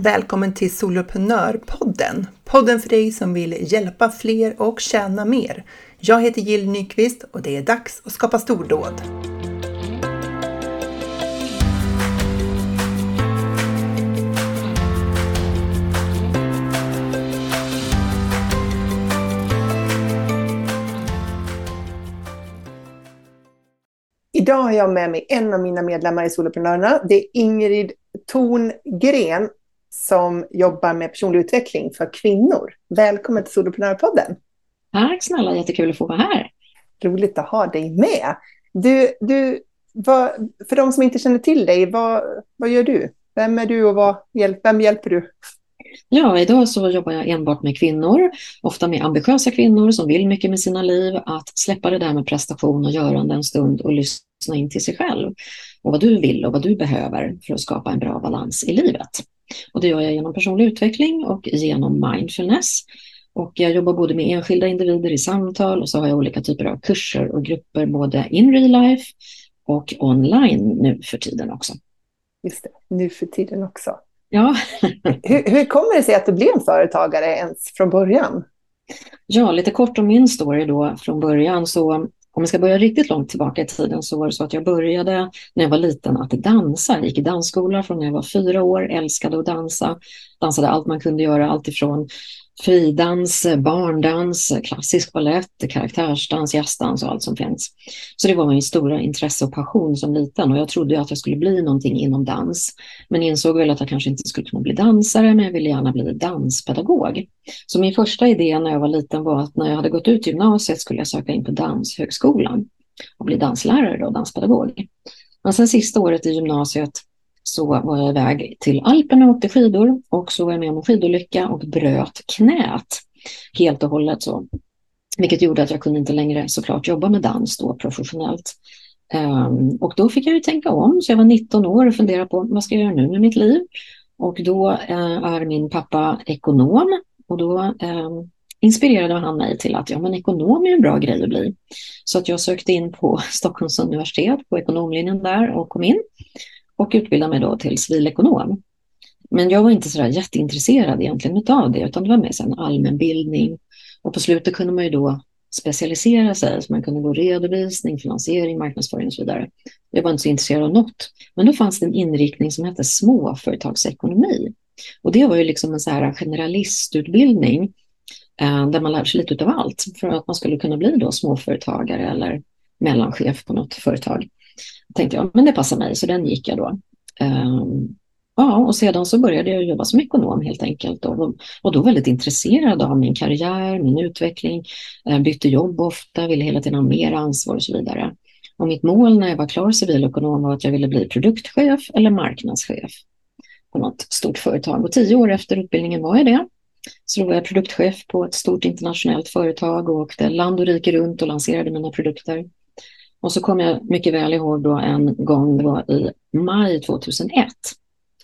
Välkommen till Soloprenörpodden! Podden för dig som vill hjälpa fler och tjäna mer. Jag heter Jill Nyqvist och det är dags att skapa stordåd. Idag har jag med mig en av mina medlemmar i Soloprenörerna. Det är Ingrid Torngren som jobbar med personlig utveckling för kvinnor. Välkommen till Soloprenörpodden. Tack snälla, jättekul att få vara här. Roligt att ha dig med. Du, du, vad, för de som inte känner till dig, vad, vad gör du? Vem är du och vad, vem hjälper du? Ja, idag så jobbar jag enbart med kvinnor, ofta med ambitiösa kvinnor som vill mycket med sina liv, att släppa det där med prestation och görande en stund och lyssna in till sig själv och vad du vill och vad du behöver för att skapa en bra balans i livet. Och det gör jag genom personlig utveckling och genom mindfulness. Och jag jobbar både med enskilda individer i samtal och så har jag olika typer av kurser och grupper både in real life och online nu för tiden också. Just det, nu för tiden också. Ja. hur, hur kommer det sig att du blev en företagare ens från början? Ja, lite kort om min story då från början. Så om vi ska börja riktigt långt tillbaka i tiden så var det så att jag började när jag var liten att dansa. Jag gick i dansskola från när jag var fyra år, älskade att dansa. Dansade allt man kunde göra, allt ifrån fridans, barndans, klassisk balett, karaktärsdans, jazzdans och allt som finns. Så det var min stora intresse och passion som liten och jag trodde att jag skulle bli någonting inom dans. Men insåg väl att jag kanske inte skulle kunna bli dansare men jag ville gärna bli danspedagog. Så min första idé när jag var liten var att när jag hade gått ut gymnasiet skulle jag söka in på Danshögskolan och bli danslärare och danspedagog. Men sen sista året i gymnasiet så var jag iväg till Alperna och åkte skidor och så var jag med om en skidolycka och bröt knät helt och hållet. Så. Vilket gjorde att jag kunde inte längre såklart jobba med dans då professionellt. Um, och då fick jag ju tänka om, så jag var 19 år och funderade på vad ska jag göra nu med mitt liv? Och då uh, är min pappa ekonom och då um, inspirerade han mig till att ja, men ekonom är en bra grej att bli. Så att jag sökte in på Stockholms universitet på ekonomlinjen där och kom in och utbildade mig då till civilekonom. Men jag var inte så jätteintresserad egentligen av det, utan det var mer en allmänbildning. Och på slutet kunde man ju då specialisera sig, så man kunde gå redovisning, finansiering, marknadsföring och så vidare. Jag var inte så intresserad av något. Men då fanns det en inriktning som hette småföretagsekonomi. Och det var ju liksom en så här generalistutbildning eh, där man lärde sig lite av allt för att man skulle kunna bli då småföretagare eller mellanchef på något företag tänkte jag, men det passar mig, så den gick jag då. Um, ja, och sedan så började jag jobba som ekonom helt enkelt och, och då väldigt intresserad av min karriär, min utveckling, ehm, bytte jobb ofta, ville hela tiden ha mer ansvar och så vidare. Och mitt mål när jag var klar civilekonom var att jag ville bli produktchef eller marknadschef på något stort företag. Och tio år efter utbildningen var jag det. Så då var jag produktchef på ett stort internationellt företag och åkte land och rike runt och lanserade mina produkter. Och så kommer jag mycket väl ihåg då en gång, det var i maj 2001.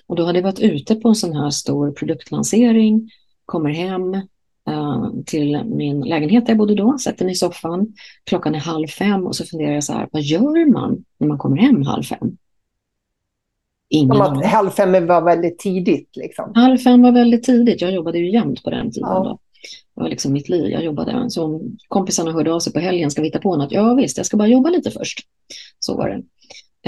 Och då hade jag varit ute på en sån här stor produktlansering, kommer hem uh, till min lägenhet där jag bodde då, sätter mig i soffan. Klockan är halv fem och så funderar jag så här, vad gör man när man kommer hem halv fem? Ingen att halv fem var väldigt tidigt. Liksom. Halv fem var väldigt tidigt. Jag jobbade ju jämt på den tiden. Ja. Då. Det var liksom mitt liv. Jag jobbade. Så om kompisarna hörde av sig på helgen, ska vi hitta på något? Ja visst, jag ska bara jobba lite först. Så var det.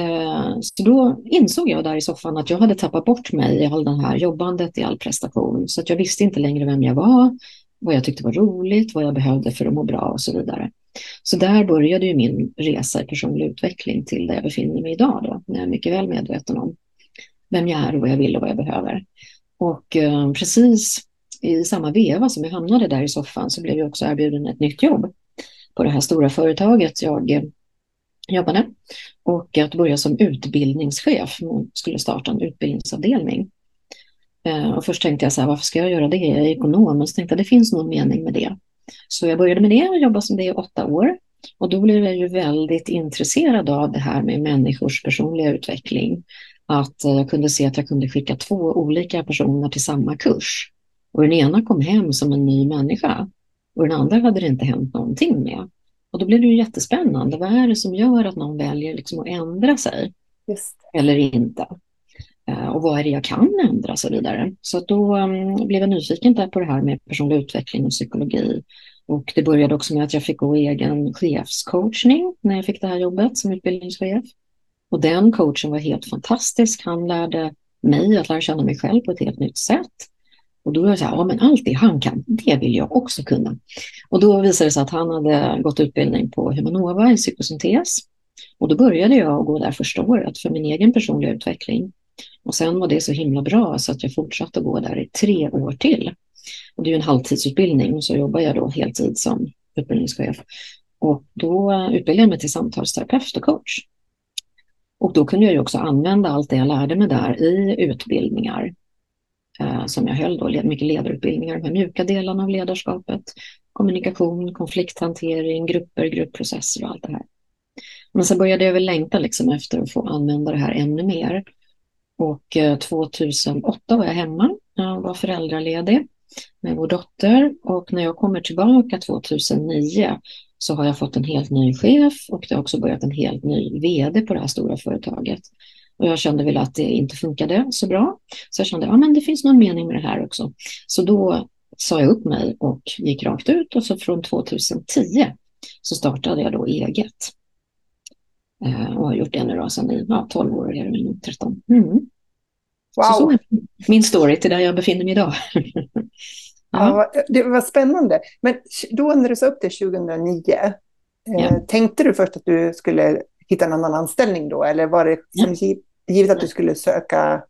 Eh, så då insåg jag där i soffan att jag hade tappat bort mig i all den här jobbandet, i all prestation. Så att jag visste inte längre vem jag var, vad jag tyckte var roligt, vad jag behövde för att må bra och så vidare. Så där började ju min resa i personlig utveckling till där jag befinner mig idag då, när jag är mycket väl medveten om vem jag är och vad jag vill och vad jag behöver. Och eh, precis i samma veva som jag hamnade där i soffan så blev jag också erbjuden ett nytt jobb på det här stora företaget jag eh, jobbade och att börja som utbildningschef. Hon skulle starta en utbildningsavdelning. Eh, och först tänkte jag så här, varför ska jag göra det? Jag är ekonom. Och så tänkte jag, det finns någon mening med det. Så jag började med det och jobbade som det i åtta år. Och då blev jag ju väldigt intresserad av det här med människors personliga utveckling. Att jag kunde se att jag kunde skicka två olika personer till samma kurs. Och den ena kom hem som en ny människa och den andra hade det inte hänt någonting med. Och då blev det ju jättespännande. Vad är det som gör att någon väljer liksom att ändra sig? Just. Eller inte? Eh, och vad är det jag kan ändra och så vidare. Så då um, blev jag nyfiken där på det här med personlig utveckling och psykologi. Och det började också med att jag fick gå egen chefscoachning när jag fick det här jobbet som utbildningschef. Och den coachen var helt fantastisk. Han lärde mig att lära känna mig själv på ett helt nytt sätt. Och då var jag så här, ja men allt det han kan, det vill jag också kunna. Och då visade det sig att han hade gått utbildning på Humanova i psykosyntes. Och då började jag gå där första året för min egen personliga utveckling. Och sen var det så himla bra så att jag fortsatte gå där i tre år till. Och det är ju en halvtidsutbildning och så jobbar jag då heltid som utbildningschef. Och då eh, utbildade jag mig till samtalsterapeut och coach. Och då kunde jag ju också använda allt det jag lärde mig där i utbildningar Eh, som jag höll då, mycket ledarutbildningar, de mjuka delarna av ledarskapet, kommunikation, konflikthantering, grupper, gruppprocesser och allt det här. Men sen började jag väl längta liksom efter att få använda det här ännu mer. Och eh, 2008 var jag hemma, jag var föräldraledig med vår dotter och när jag kommer tillbaka 2009 så har jag fått en helt ny chef och det har också börjat en helt ny vd på det här stora företaget. Och jag kände väl att det inte funkade så bra. Så jag kände att ja, det finns någon mening med det här också. Så då sa jag upp mig och gick rakt ut och så från 2010 så startade jag då eget. Eh, och har gjort det nu då sedan i ja, 12 år, eller 13. Mm. Wow. Så, så är min story till där jag befinner mig idag. ja. ja. det var spännande. Men då när du sa upp det 2009, eh, ja. tänkte du först att du skulle hitta en annan anställning då? Eller var det som givet att du skulle söka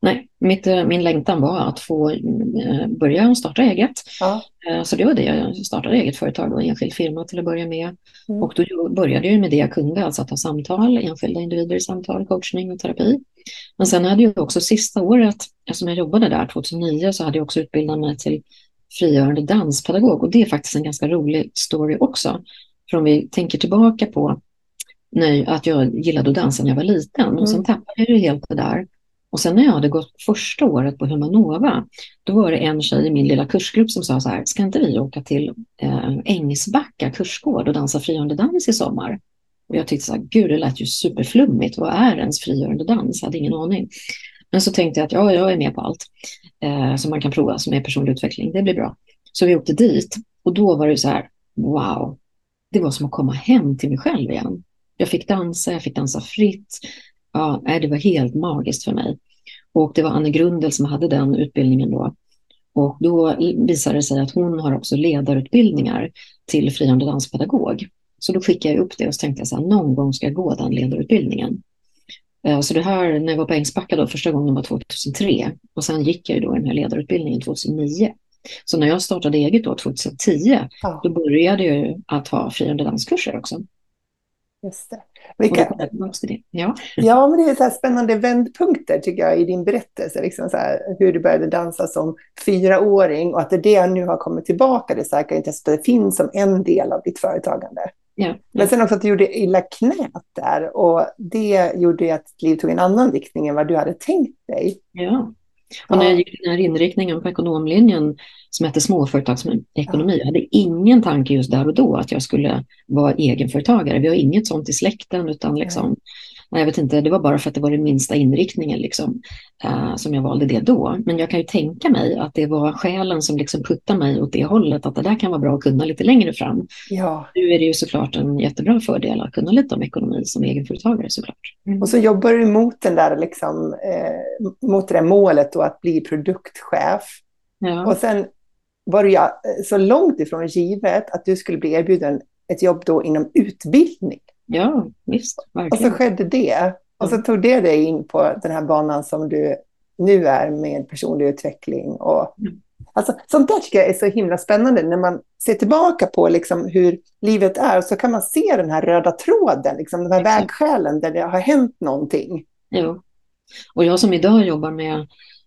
Nej, mitt, eh, min längtan var att få eh, börja starta eget. Ja. Eh, så det var det, jag startade eget företag och enskild firma till att börja med. Mm. Och då började jag med det jag kunde, alltså att ha samtal, enskilda individer i samtal, coachning och terapi. Men sen hade jag också sista året, eftersom jag jobbade där 2009, så hade jag också utbildat mig till frigörande danspedagog. Och det är faktiskt en ganska rolig story också. För om vi tänker tillbaka på när, att jag gillade att dansa när jag var liten och mm. sen tappade jag ju helt det där. Och sen när jag hade gått första året på Humanova, då var det en tjej i min lilla kursgrupp som sa så här, ska inte vi åka till eh, Ängsbacka kursgård och dansa frigörande dans i sommar? Och jag tyckte så här, gud det lät ju superflummigt, vad är ens frigörande dans? Jag hade ingen aning. Men så tänkte jag att ja, jag är med på allt eh, som man kan prova som är personlig utveckling, det blir bra. Så vi åkte dit och då var det så här, wow, det var som att komma hem till mig själv igen. Jag fick dansa, jag fick dansa fritt. Ja, det var helt magiskt för mig. Och det var Anne Grundel som hade den utbildningen då. Och då visade det sig att hon har också ledarutbildningar till friande danspedagog. Så då skickade jag upp det och tänkte så här, någon gång ska jag gå den ledarutbildningen. Eh, så det här, när jag var på Ängsbacka då, första gången var 2003 och sen gick jag ju då den här ledarutbildningen 2009. Så när jag startade eget då 2010, ja. då började jag att ha friande danskurser också. Just det. Vilka... Ja. ja, men det är så spännande vändpunkter tycker jag i din berättelse. Liksom så här, hur du började dansa som fyraåring och att det, det nu har kommit tillbaka, det starka intresset, det finns som en del av ditt företagande. Ja. Men sen också att du gjorde illa knät där och det gjorde att ditt liv tog en annan riktning än vad du hade tänkt dig. Ja, och när jag gick den här inriktningen på ekonomlinjen som hette småföretagsekonomi, jag hade ingen tanke just där och då att jag skulle vara egenföretagare. Vi har inget sånt i släkten utan liksom, jag vet inte, det var bara för att det var den minsta inriktningen liksom, uh, som jag valde det då. Men jag kan ju tänka mig att det var själen som liksom puttade mig åt det hållet, att det där kan vara bra att kunna lite längre fram. Ja. Nu är det ju såklart en jättebra fördel att kunna lite om ekonomi som egenföretagare såklart. Mm. Och så jobbar du mot, den där, liksom, eh, mot det där målet då, att bli produktchef. Ja. Och sen var det ju så långt ifrån givet att du skulle bli erbjuden ett jobb då inom utbildning. Ja, visst. Verkligen. Och så skedde det. Och så tog det dig in på den här banan som du nu är med personlig utveckling. Och, mm. alltså, sånt där tycker jag är så himla spännande när man ser tillbaka på liksom hur livet är. Så kan man se den här röda tråden, liksom, den här Exakt. vägskälen där det har hänt någonting. Jo. Och jag som idag jobbar med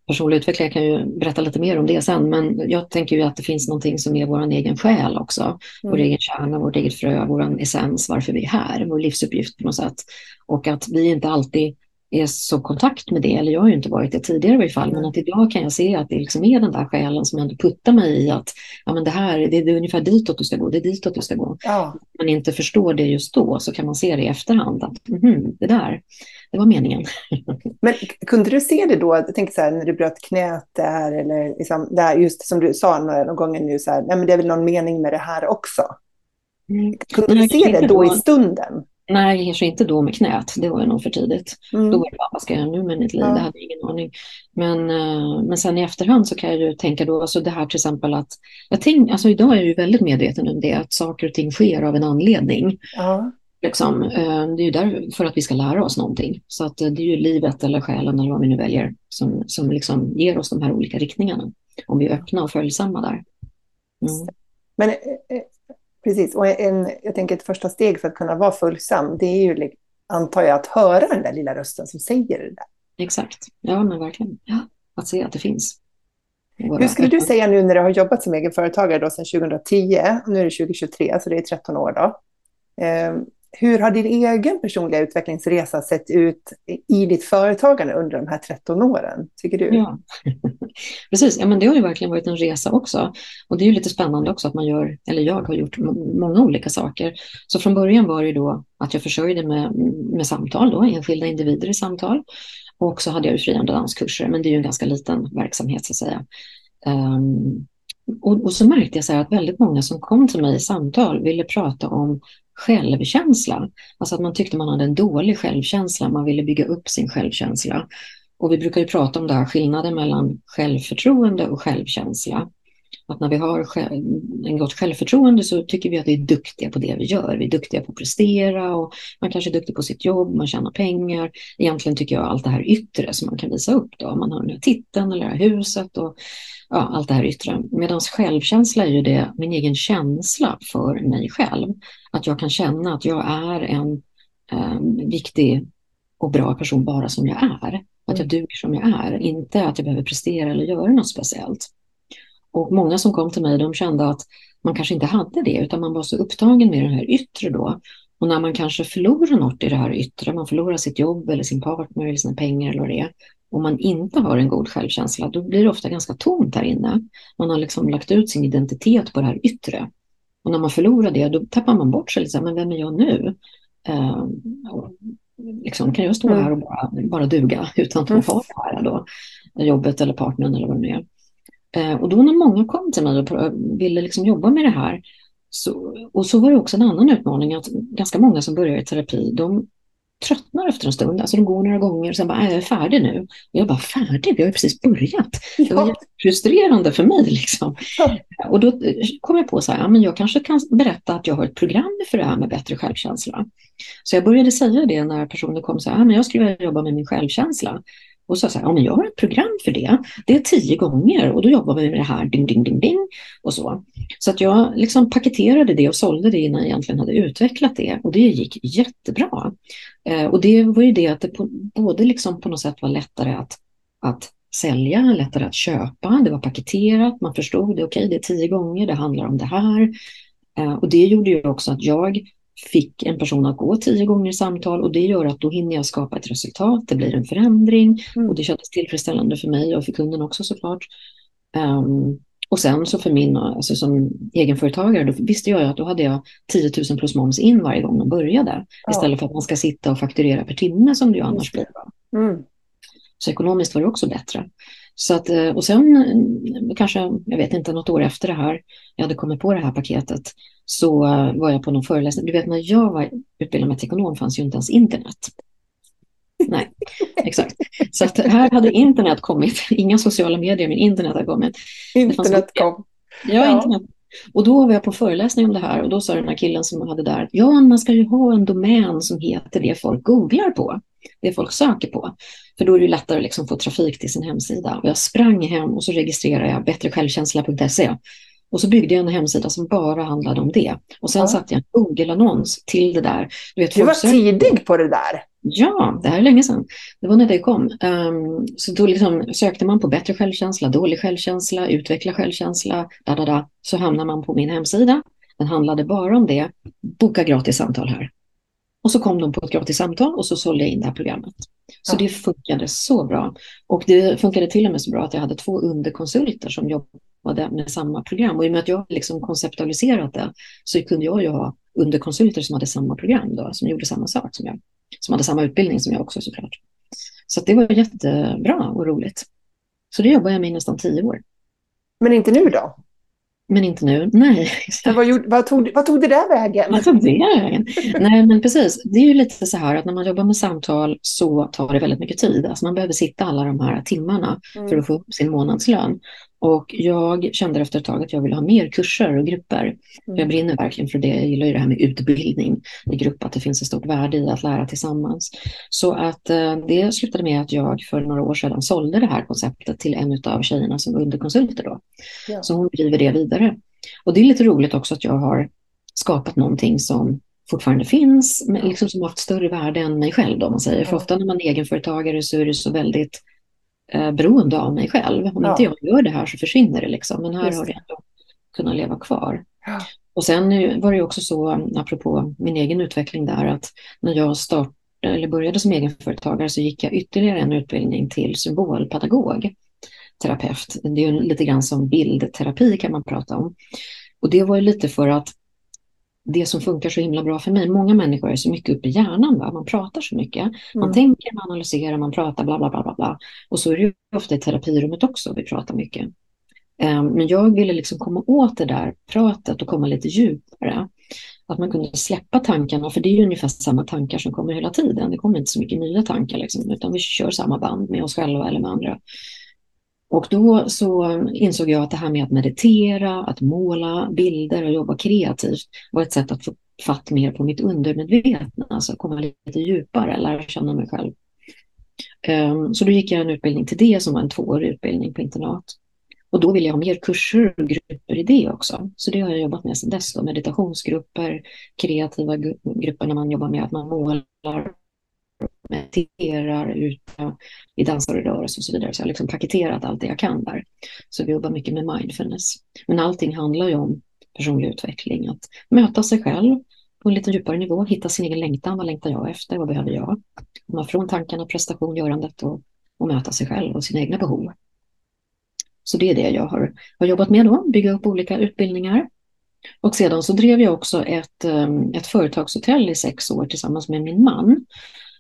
personlig utveckling, jag kan ju berätta lite mer om det sen, men jag tänker ju att det finns någonting som är vår egen själ också. Mm. Vår egen kärna, vårt eget frö, vår essens, varför vi är här, vår livsuppgift på något sätt. Och att vi inte alltid är så kontakt med det, eller jag har ju inte varit det tidigare i varje fall, men att idag kan jag se att det liksom är den där själen som ändå puttar mig i att ja, men det här det, är ungefär ditåt du ska gå, det är ditåt du ska gå. Ja. Om man inte förstår det just då så kan man se det i efterhand att mm, det där, det var meningen. Men kunde du se det då, tänker så här, när du bröt knät där, eller liksom, där, just som du sa någon gång nu, så här, nej men det är väl någon mening med det här också. Mm. Kunde du se det då i stunden? Nej, kanske inte då med knät. Det var ju nog för tidigt. Mm. Då var det bara, vad ska jag göra nu med mitt liv? Ja. Det hade jag ingen aning. Men, uh, men sen i efterhand så kan jag ju tänka då, alltså det här till exempel att, jag tänk, alltså idag är jag ju väldigt medveten om det, att saker och ting sker av en anledning. Ja. Liksom, uh, det är ju där för att vi ska lära oss någonting. Så att uh, det är ju livet eller själen eller vad vi nu väljer som, som liksom ger oss de här olika riktningarna. Om vi är öppna och följsamma där. Mm. Men Precis, och en, jag tänker ett första steg för att kunna vara följsam, det är ju, antar jag, att höra den där lilla rösten som säger det där. Exakt, ja men verkligen. Ja, att se att det finns. Hur skulle du säga nu när du har jobbat som egenföretagare då sedan 2010, och nu är det 2023, så det är 13 år då. Hur har din egen personliga utvecklingsresa sett ut i ditt företagande under de här 13 åren, tycker du? Ja, precis. Ja, men det har ju verkligen varit en resa också. Och det är ju lite spännande också att man gör, eller jag har gjort många olika saker. Så från början var det då att jag försörjde med, med samtal, då, enskilda individer i samtal. Och så hade jag ju friande danskurser, men det är ju en ganska liten verksamhet så att säga. Um, och, och, så märkte jag så att väldigt många som kom till mig i samtal ville prata om självkänsla. Alltså att man tyckte man hade en dålig självkänsla, man ville bygga upp sin självkänsla. Och vi brukar ju prata om det här skillnaden mellan självförtroende och självkänsla. Att när vi har en gott självförtroende så tycker vi att vi är duktiga på det vi gör. Vi är duktiga på att prestera och man kanske är duktig på sitt jobb, man tjänar pengar. Egentligen tycker jag allt det här yttre som man kan visa upp då. Man har den här titeln eller det här huset och ja, allt det här yttre. Medan självkänsla är ju det min egen känsla för mig själv. Att jag kan känna att jag är en eh, viktig och bra person bara som jag är. Att jag mm. duger som jag är, inte att jag behöver prestera eller göra något speciellt. Och många som kom till mig de kände att man kanske inte hade det utan man var så upptagen med det här yttre då. Och när man kanske förlorar något i det här yttre, man förlorar sitt jobb eller sin partner eller sina pengar eller vad det är, om man inte har en god självkänsla, då blir det ofta ganska tomt här inne. Man har liksom lagt ut sin identitet på det här yttre. Och när man förlorar det, då tappar man bort sig. Liksom, men vem är jag nu? Eh, liksom, kan jag stå här och bara, bara duga utan att mm. ha det här då? Jobbet eller partnern eller vad det nu är. Eh, och då när många kom till mig och ville liksom jobba med det här, så, och så var det också en annan utmaning att ganska många som börjar i terapi, de tröttnar efter en stund. Alltså de går några gånger och sen bara, är jag färdig nu? Och jag bara, färdig? Vi har ju precis börjat. Ja. Det var frustrerande för mig. Liksom. Ja. Och då kom jag på så här, ja, men jag kanske kan berätta att jag har ett program för det här med bättre självkänsla. Så jag började säga det när personer kom så här, ja, men jag skulle vilja jobba med min självkänsla. Och så sa ja, men jag har ett program för det. Det är tio gånger och då jobbar vi med det här, ding, ding, ding, ding och så. Så att jag liksom paketerade det och sålde det innan jag egentligen hade utvecklat det och det gick jättebra. Eh, och det var ju det att det på, både liksom på något sätt var lättare att, att sälja, lättare att köpa, det var paketerat, man förstod det, okej okay, det är tio gånger, det handlar om det här. Eh, och det gjorde ju också att jag fick en person att gå tio gånger i samtal och det gör att då hinner jag skapa ett resultat, det blir en förändring mm. och det kändes tillfredsställande för mig och för kunden också såklart. Um, och sen så för min, alltså som egenföretagare, då visste jag att då hade jag 10 000 plus moms in varje gång man började. Ja. Istället för att man ska sitta och fakturera per timme som det ju annars blir. Mm. Så ekonomiskt var det också bättre. Så att, eh, och sen eh, kanske, jag vet inte, något år efter det här, jag hade kommit på det här paketet, så var jag på någon föreläsning. Du vet när jag var utbildad med ekonom fanns ju inte ens internet. Nej, exakt. Så att här hade internet kommit, inga sociala medier, men internet hade kommit. Internet kom. Ja, ja, internet. Och då var jag på föreläsning om det här och då sa den här killen som hade där, ja man ska ju ha en domän som heter det folk googlar på, det folk söker på. För då är det lättare att liksom få trafik till sin hemsida. Och jag sprang hem och så registrerade jag bättresjälvkänsla.se. Och så byggde jag en hemsida som bara handlade om det. Och sen ja. satte jag en Google-annons till det där. Du, vet, du var tidig på det där. Ja, det här är länge sedan. Det var när det kom. Um, så då liksom sökte man på bättre självkänsla, dålig självkänsla, utveckla självkänsla, da, da, da. så hamnar man på min hemsida. Den handlade bara om det. Boka gratis samtal här. Och så kom de på ett gratis samtal och så sålde jag in det här programmet. Så ja. det funkade så bra. Och det funkade till och med så bra att jag hade två underkonsulter som jobbade med samma program. Och i och med att jag liksom konceptualiserat det så kunde jag ju ha underkonsulter som hade samma program då, som gjorde samma sak som jag. Som hade samma utbildning som jag också såklart. Så det var jättebra och roligt. Så det jobbade jag med i nästan tio år. Men inte nu då? Men inte nu, nej. vad, gjorde, vad, tog, vad tog det där vägen? Vad tog det vägen? nej, men precis. Det är ju lite så här att när man jobbar med samtal så tar det väldigt mycket tid. Alltså man behöver sitta alla de här timmarna mm. för att få upp sin månadslön. Och jag kände efter ett tag att jag ville ha mer kurser och grupper. Mm. Jag brinner verkligen för det. Jag gillar ju det här med utbildning i grupp, att det finns ett stort värde i att lära tillsammans. Så att eh, det slutade med att jag för några år sedan sålde det här konceptet till en av tjejerna som var underkonsulter då. Ja. Så hon driver det vidare. Och det är lite roligt också att jag har skapat någonting som fortfarande finns, men liksom som har haft större värde än mig själv. Då, man säger. För ofta när man är egenföretagare så är det så väldigt eh, beroende av mig själv. Om ja. inte jag gör det här så försvinner det. Liksom. Men här Just har det ändå kunnat leva kvar. Ja. Och sen var det också så, apropå min egen utveckling där, att när jag startade eller började som egenföretagare så gick jag ytterligare en utbildning till symbolpedagog, terapeut. Det är ju lite grann som bildterapi kan man prata om. Och det var ju lite för att det som funkar så himla bra för mig. Många människor är så mycket uppe i hjärnan. Va? Man pratar så mycket. Man mm. tänker, man analyserar, man pratar, bla, bla, bla, bla, bla. Och så är det ofta i terapirummet också, vi pratar mycket. Um, men jag ville liksom komma åt det där pratet och komma lite djupare. Att man kunde släppa tankarna, för det är ju ungefär samma tankar som kommer hela tiden. Det kommer inte så mycket nya tankar, liksom, utan vi kör samma band med oss själva eller med andra. Och då så um, insåg jag att det här med att meditera, att måla bilder och jobba kreativt var ett sätt att få fatt mer på mitt undermedvetna, alltså komma lite djupare, lära känna mig själv. Um, så då gick jag en utbildning till det som var en tvåårig utbildning på internat. Och då ville jag ha mer kurser och grupper i det också. Så det har jag jobbat med sedan dess. Då. Meditationsgrupper, kreativa grupper när man jobbar med att man målar mediterar, ute i dansar och rörelse och så vidare. Så jag har liksom paketerat allt det jag kan där. Så vi jobbar mycket med mindfulness. Men allting handlar ju om personlig utveckling, att möta sig själv på en lite djupare nivå, hitta sin egen längtan. Vad längtar jag efter? Vad behöver jag? Komma från tankarna, prestation, görandet och, och möta sig själv och sina egna behov. Så det är det jag har, har jobbat med då, bygga upp olika utbildningar. Och sedan så drev jag också ett, ehm, ett företagshotell i sex år tillsammans med min man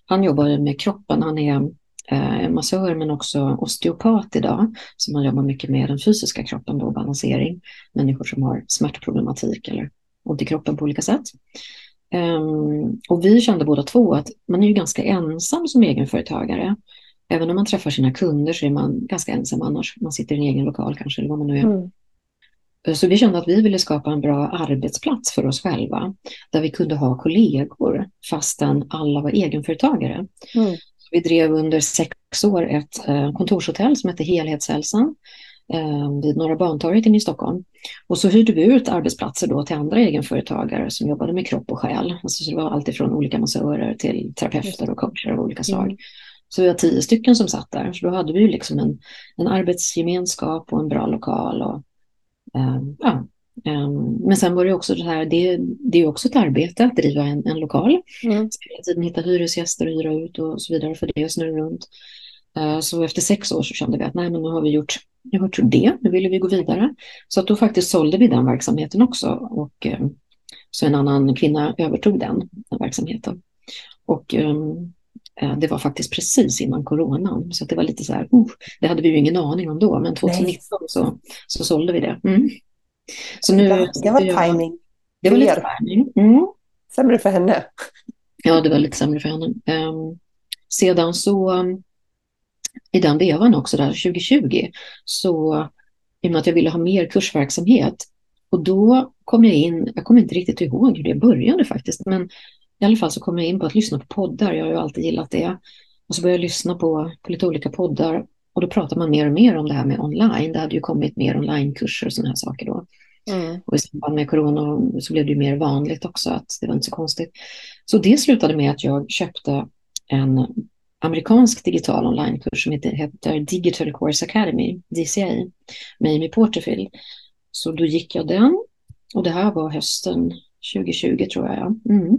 han jobbar med kroppen, han är eh, massör men också osteopat idag. Så man jobbar mycket med den fysiska kroppen då, balansering. Människor som har smärtproblematik eller ont i kroppen på olika sätt. Um, och vi kände båda två att man är ju ganska ensam som egenföretagare. Även om man träffar sina kunder så är man ganska ensam annars. Man sitter i en egen lokal kanske, eller vad man nu är. Mm. Så vi kände att vi ville skapa en bra arbetsplats för oss själva, där vi kunde ha kollegor fastän alla var egenföretagare. Mm. Vi drev under sex år ett eh, kontorshotell som hette Helhetshälsan eh, vid Norra Bantorget inne i Stockholm. Och så hyrde vi ut arbetsplatser då till andra egenföretagare som jobbade med kropp och själ. Alltså så det var alltifrån olika massörer till terapeuter och coacher av olika slag. Mm. Så vi var tio stycken som satt där. Så då hade vi liksom en, en arbetsgemenskap och en bra lokal och ja. Ehm, men sen var det också det här, det, det är också ett arbete att driva en, en lokal. Mm. Hela tiden hitta hyresgäster och hyra ut och så vidare för det och snurra runt. Ehm, så efter sex år så kände vi att nej, men nu har vi gjort, nu har gjort det, nu ville vi gå vidare. Så att då faktiskt sålde vi den verksamheten också och så en annan kvinna övertog den, den verksamheten. Och um, det var faktiskt precis innan coronan, så det var lite så här, uh, det hade vi ju ingen aning om då, men 2019 så, så sålde vi det. Mm. Så nu, det, det var jag, timing. Det var lite timing. Mm. Sämre för henne. Ja, det var lite sämre för henne. Um, sedan så, um, i den vevan också, där 2020, så i och med att jag ville ha mer kursverksamhet, och då kom jag in, jag kommer inte riktigt ihåg hur det började faktiskt, men i alla fall så kom jag in på att lyssna på poddar. Jag har ju alltid gillat det. Och så började jag lyssna på, på lite olika poddar. Och då pratar man mer och mer om det här med online. Det hade ju kommit mer onlinekurser och sådana här saker då. Mm. Och i samband med corona så blev det ju mer vanligt också, att det var inte så konstigt. Så det slutade med att jag köpte en amerikansk digital onlinekurs som heter, heter Digital Course Academy, DCA, med Amy Porterfield. Så då gick jag den och det här var hösten 2020 tror jag. Ja. Mm.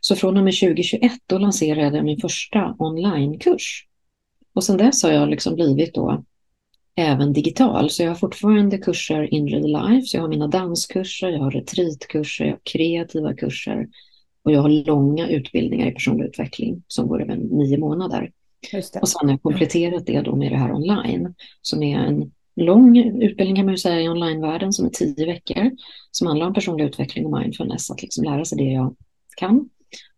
Så från och med 2021 då lanserade jag min första onlinekurs. Och sedan dess har jag liksom blivit då även digital. Så jag har fortfarande kurser in real life. Så jag har mina danskurser, jag har retreatkurser, jag har kreativa kurser Och jag har långa utbildningar i personlig utveckling som går över nio månader. Och sen har jag kompletterat det då med det här online som är en lång utbildning kan man ju säga i onlinevärlden som är tio veckor som handlar om personlig utveckling och mindfulness, att liksom lära sig det jag kan.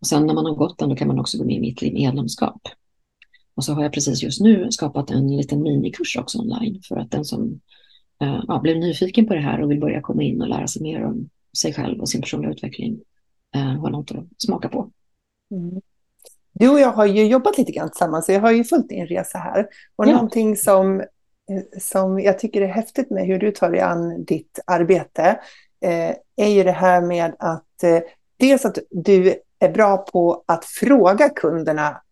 Och sen när man har gått den då kan man också gå med i mitt medlemskap. Och så har jag precis just nu skapat en liten minikurs också online för att den som uh, ja, blev nyfiken på det här och vill börja komma in och lära sig mer om sig själv och sin personliga utveckling uh, har något att smaka på. Mm. Du och jag har ju jobbat lite grann tillsammans, så jag har ju följt din resa här. Och ja. någonting som, eh, som jag tycker är häftigt med hur du tar dig an ditt arbete eh, är ju det här med att eh, dels att du är bra på att fråga kunderna,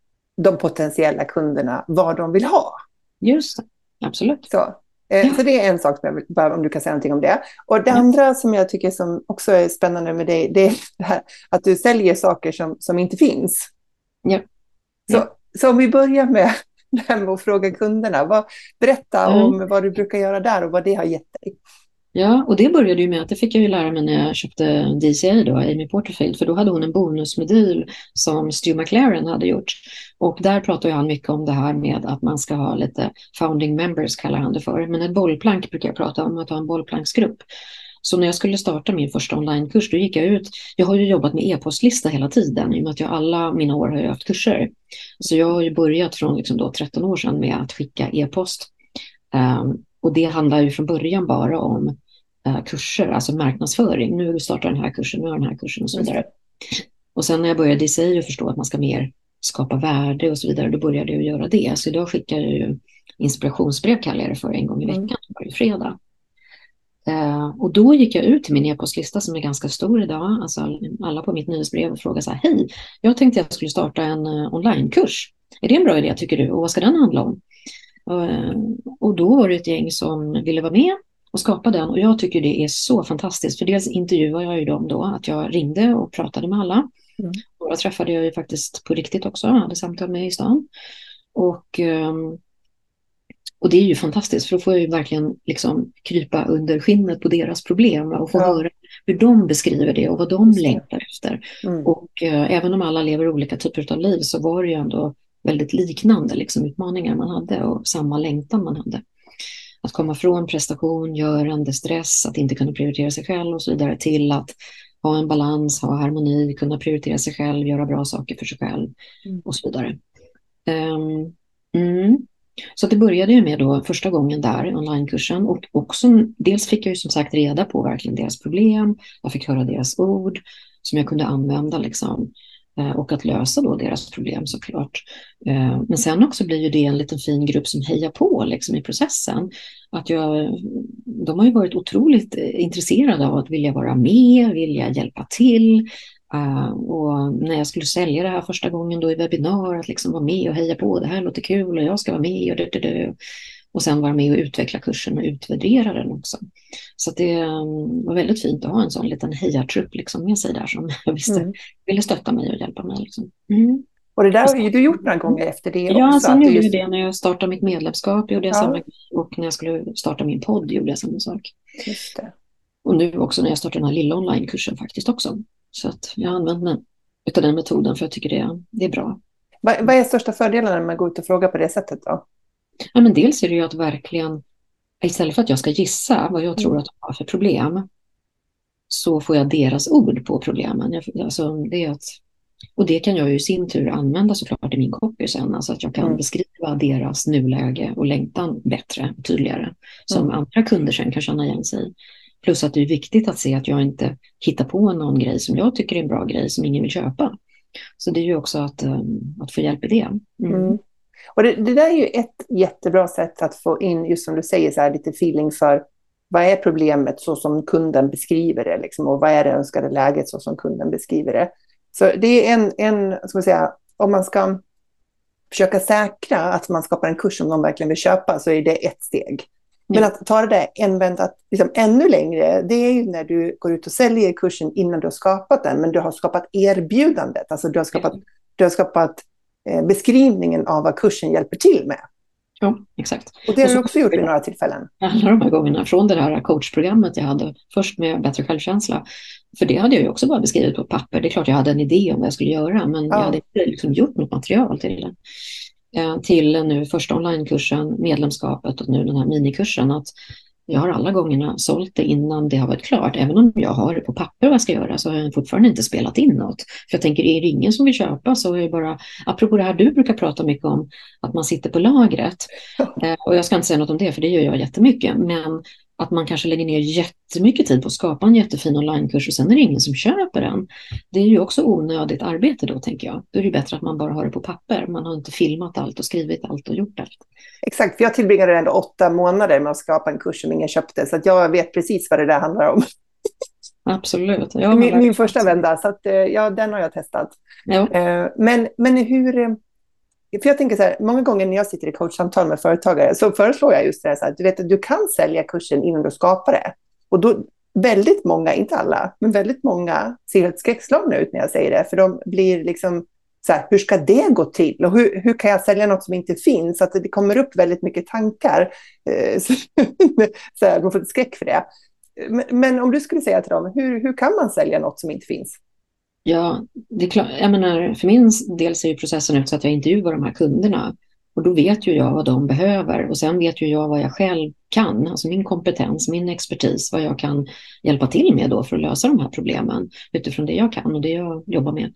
de potentiella kunderna, vad de vill ha. Just absolut. Så, eh, ja. så det är en sak, som jag vill, om du kan säga någonting om det. Och det ja. andra som jag tycker som också är spännande med dig, det är det här, att du säljer saker som, som inte finns. Ja. Så, så om vi börjar med det här med att fråga kunderna. Vad, berätta mm. om vad du brukar göra där och vad det har gett dig. Ja, och det började ju med att det fick jag ju lära mig när jag köpte DCA då, Amy Porterfield, för då hade hon en bonusmodul som Stu McLaren hade gjort. Och där pratar han mycket om det här med att man ska ha lite founding members kallar han det för. Men ett bollplank brukar jag prata om, att ha en bollplanksgrupp. Så när jag skulle starta min första onlinekurs, då gick jag ut. Jag har ju jobbat med e-postlista hela tiden i och med att jag alla mina år har haft kurser. Så jag har ju börjat från liksom då 13 år sedan med att skicka e-post. Um, och det handlar ju från början bara om uh, kurser, alltså marknadsföring. Nu startar den här kursen, nu har den här kursen och så vidare. Och sen när jag började i sig och förstå att man ska mer skapa värde och så vidare, då började jag göra det. Så idag skickar jag ju inspirationsbrev kallar jag det för en gång i veckan, mm. varje fredag. Uh, och då gick jag ut till min e-postlista som är ganska stor idag, alltså alla på mitt nyhetsbrev och frågade så här, hej, jag tänkte jag skulle starta en uh, onlinekurs. Är det en bra idé tycker du och vad ska den handla om? Uh, och då var det ett gäng som ville vara med och skapa den och jag tycker det är så fantastiskt för dels intervjuade jag ju dem då, att jag ringde och pratade med alla. Mm. Och jag träffade jag ju faktiskt på riktigt också, hade samtal med i stan. Och um, och det är ju fantastiskt för då får jag ju verkligen liksom krypa under skinnet på deras problem och få ja. höra hur de beskriver det och vad de längtar efter. Mm. Och eh, även om alla lever olika typer av liv så var det ju ändå väldigt liknande liksom, utmaningar man hade och samma längtan man hade. Att komma från prestation, görande, stress, att inte kunna prioritera sig själv och så vidare till att ha en balans, ha harmoni, kunna prioritera sig själv, göra bra saker för sig själv mm. och så vidare. Um, mm. Så det började ju med då första gången där, onlinekursen. Och också, dels fick jag ju som sagt reda på verkligen deras problem. Jag fick höra deras ord som jag kunde använda liksom. Eh, och att lösa då deras problem såklart. Eh, men sen också blir ju det en liten fin grupp som hejar på liksom i processen. Att jag, de har ju varit otroligt eh, intresserade av att vilja vara med, vilja hjälpa till, Uh, och när jag skulle sälja det här första gången då i webbinar, att liksom vara med och heja på, det här låter kul och jag ska vara med och det, det, det. Och sen vara med och utveckla kursen och utvärdera den också. Så det um, var väldigt fint att ha en sån liten hejartrupp liksom med sig där som jag visste mm. ville stötta mig och hjälpa mig. Liksom. Mm. Och det där har ju du gjort några gånger efter det också. Ja, sen gjorde jag just... det när jag startade mitt medlemskap. Gjorde jag ja. samma, och när jag skulle starta min podd gjorde jag samma sak. Och nu också när jag startade den här lilla onlinekursen faktiskt också. Så att jag använder mig av den metoden för jag tycker det, det är bra. Vad, vad är största fördelen när man går ut och frågar på det sättet då? Ja, men dels är det ju att verkligen, istället för att jag ska gissa vad jag tror mm. att de har för problem, så får jag deras ord på problemen. Jag, alltså, det är att, och det kan jag ju i sin tur använda såklart i min copy sen, alltså att jag kan mm. beskriva deras nuläge och längtan bättre och tydligare, som mm. andra kunder sen kan känna igen sig Plus att det är viktigt att se att jag inte hittar på någon grej som jag tycker är en bra grej som ingen vill köpa. Så det är ju också att, um, att få hjälp i det. Mm. Mm. Och det, det, där är ju ett jättebra sätt att få in, just som du säger, så här, lite feeling för vad är problemet så som kunden beskriver det, liksom, och vad är det önskade läget så som kunden beskriver det. Så det är en, en ska man säga, om man ska försöka säkra att man skapar en kurs som de verkligen vill köpa så är det ett steg. Men att ta det där en vända liksom ännu längre, det är ju när du går ut och säljer kursen innan du har skapat den, men du har skapat erbjudandet. Alltså du har skapat, du har skapat eh, beskrivningen av vad kursen hjälper till med. Ja, exakt. Och det har du också gjort vid några tillfällen? Alla de här gångerna, från det här coachprogrammet jag hade, först med bättre självkänsla, för det hade jag ju också bara beskrivit på papper. Det är klart jag hade en idé om vad jag skulle göra, men ja. jag hade inte liksom gjort något material till det. Eh, till nu första onlinekursen, medlemskapet och nu den här minikursen, att jag har alla gångerna sålt det innan det har varit klart. Även om jag har det på papper vad jag ska göra så har jag fortfarande inte spelat in något. För jag tänker, är det ingen som vill köpa så är det bara, apropå det här du brukar prata mycket om, att man sitter på lagret. Eh, och jag ska inte säga något om det, för det gör jag jättemycket. Men att man kanske lägger ner jättemycket tid på att skapa en jättefin onlinekurs och sen är det ingen som köper den. Det är ju också onödigt arbete då, tänker jag. Då är det bättre att man bara har det på papper. Man har inte filmat allt och skrivit allt och gjort allt. Exakt, för jag tillbringade ändå åtta månader med att skapa en kurs som ingen köpte, så jag vet precis vad det där handlar om. Absolut. Min, min första vända, så att, eh, ja, den har jag testat. Ja. Eh, men, men hur... För jag tänker så här, många gånger när jag sitter i coachsamtal med företagare så föreslår jag just det här, du vet att du kan sälja kursen innan du skapar det. Och då, väldigt många, inte alla, men väldigt många ser helt skräckslagna ut när jag säger det, för de blir liksom så här, hur ska det gå till? Och hur, hur kan jag sälja något som inte finns? Så att det kommer upp väldigt mycket tankar. Eh, så, så här, man får ett skräck för det. Men, men, om du skulle säga till dem, hur, hur kan man sälja något som inte finns? Ja, det är klart. Jag menar, för min del ser ju processen ut så att jag intervjuar de här kunderna. Och då vet ju jag vad de behöver och sen vet ju jag vad jag själv kan, alltså min kompetens, min expertis, vad jag kan hjälpa till med då för att lösa de här problemen utifrån det jag kan och det jag jobbar med.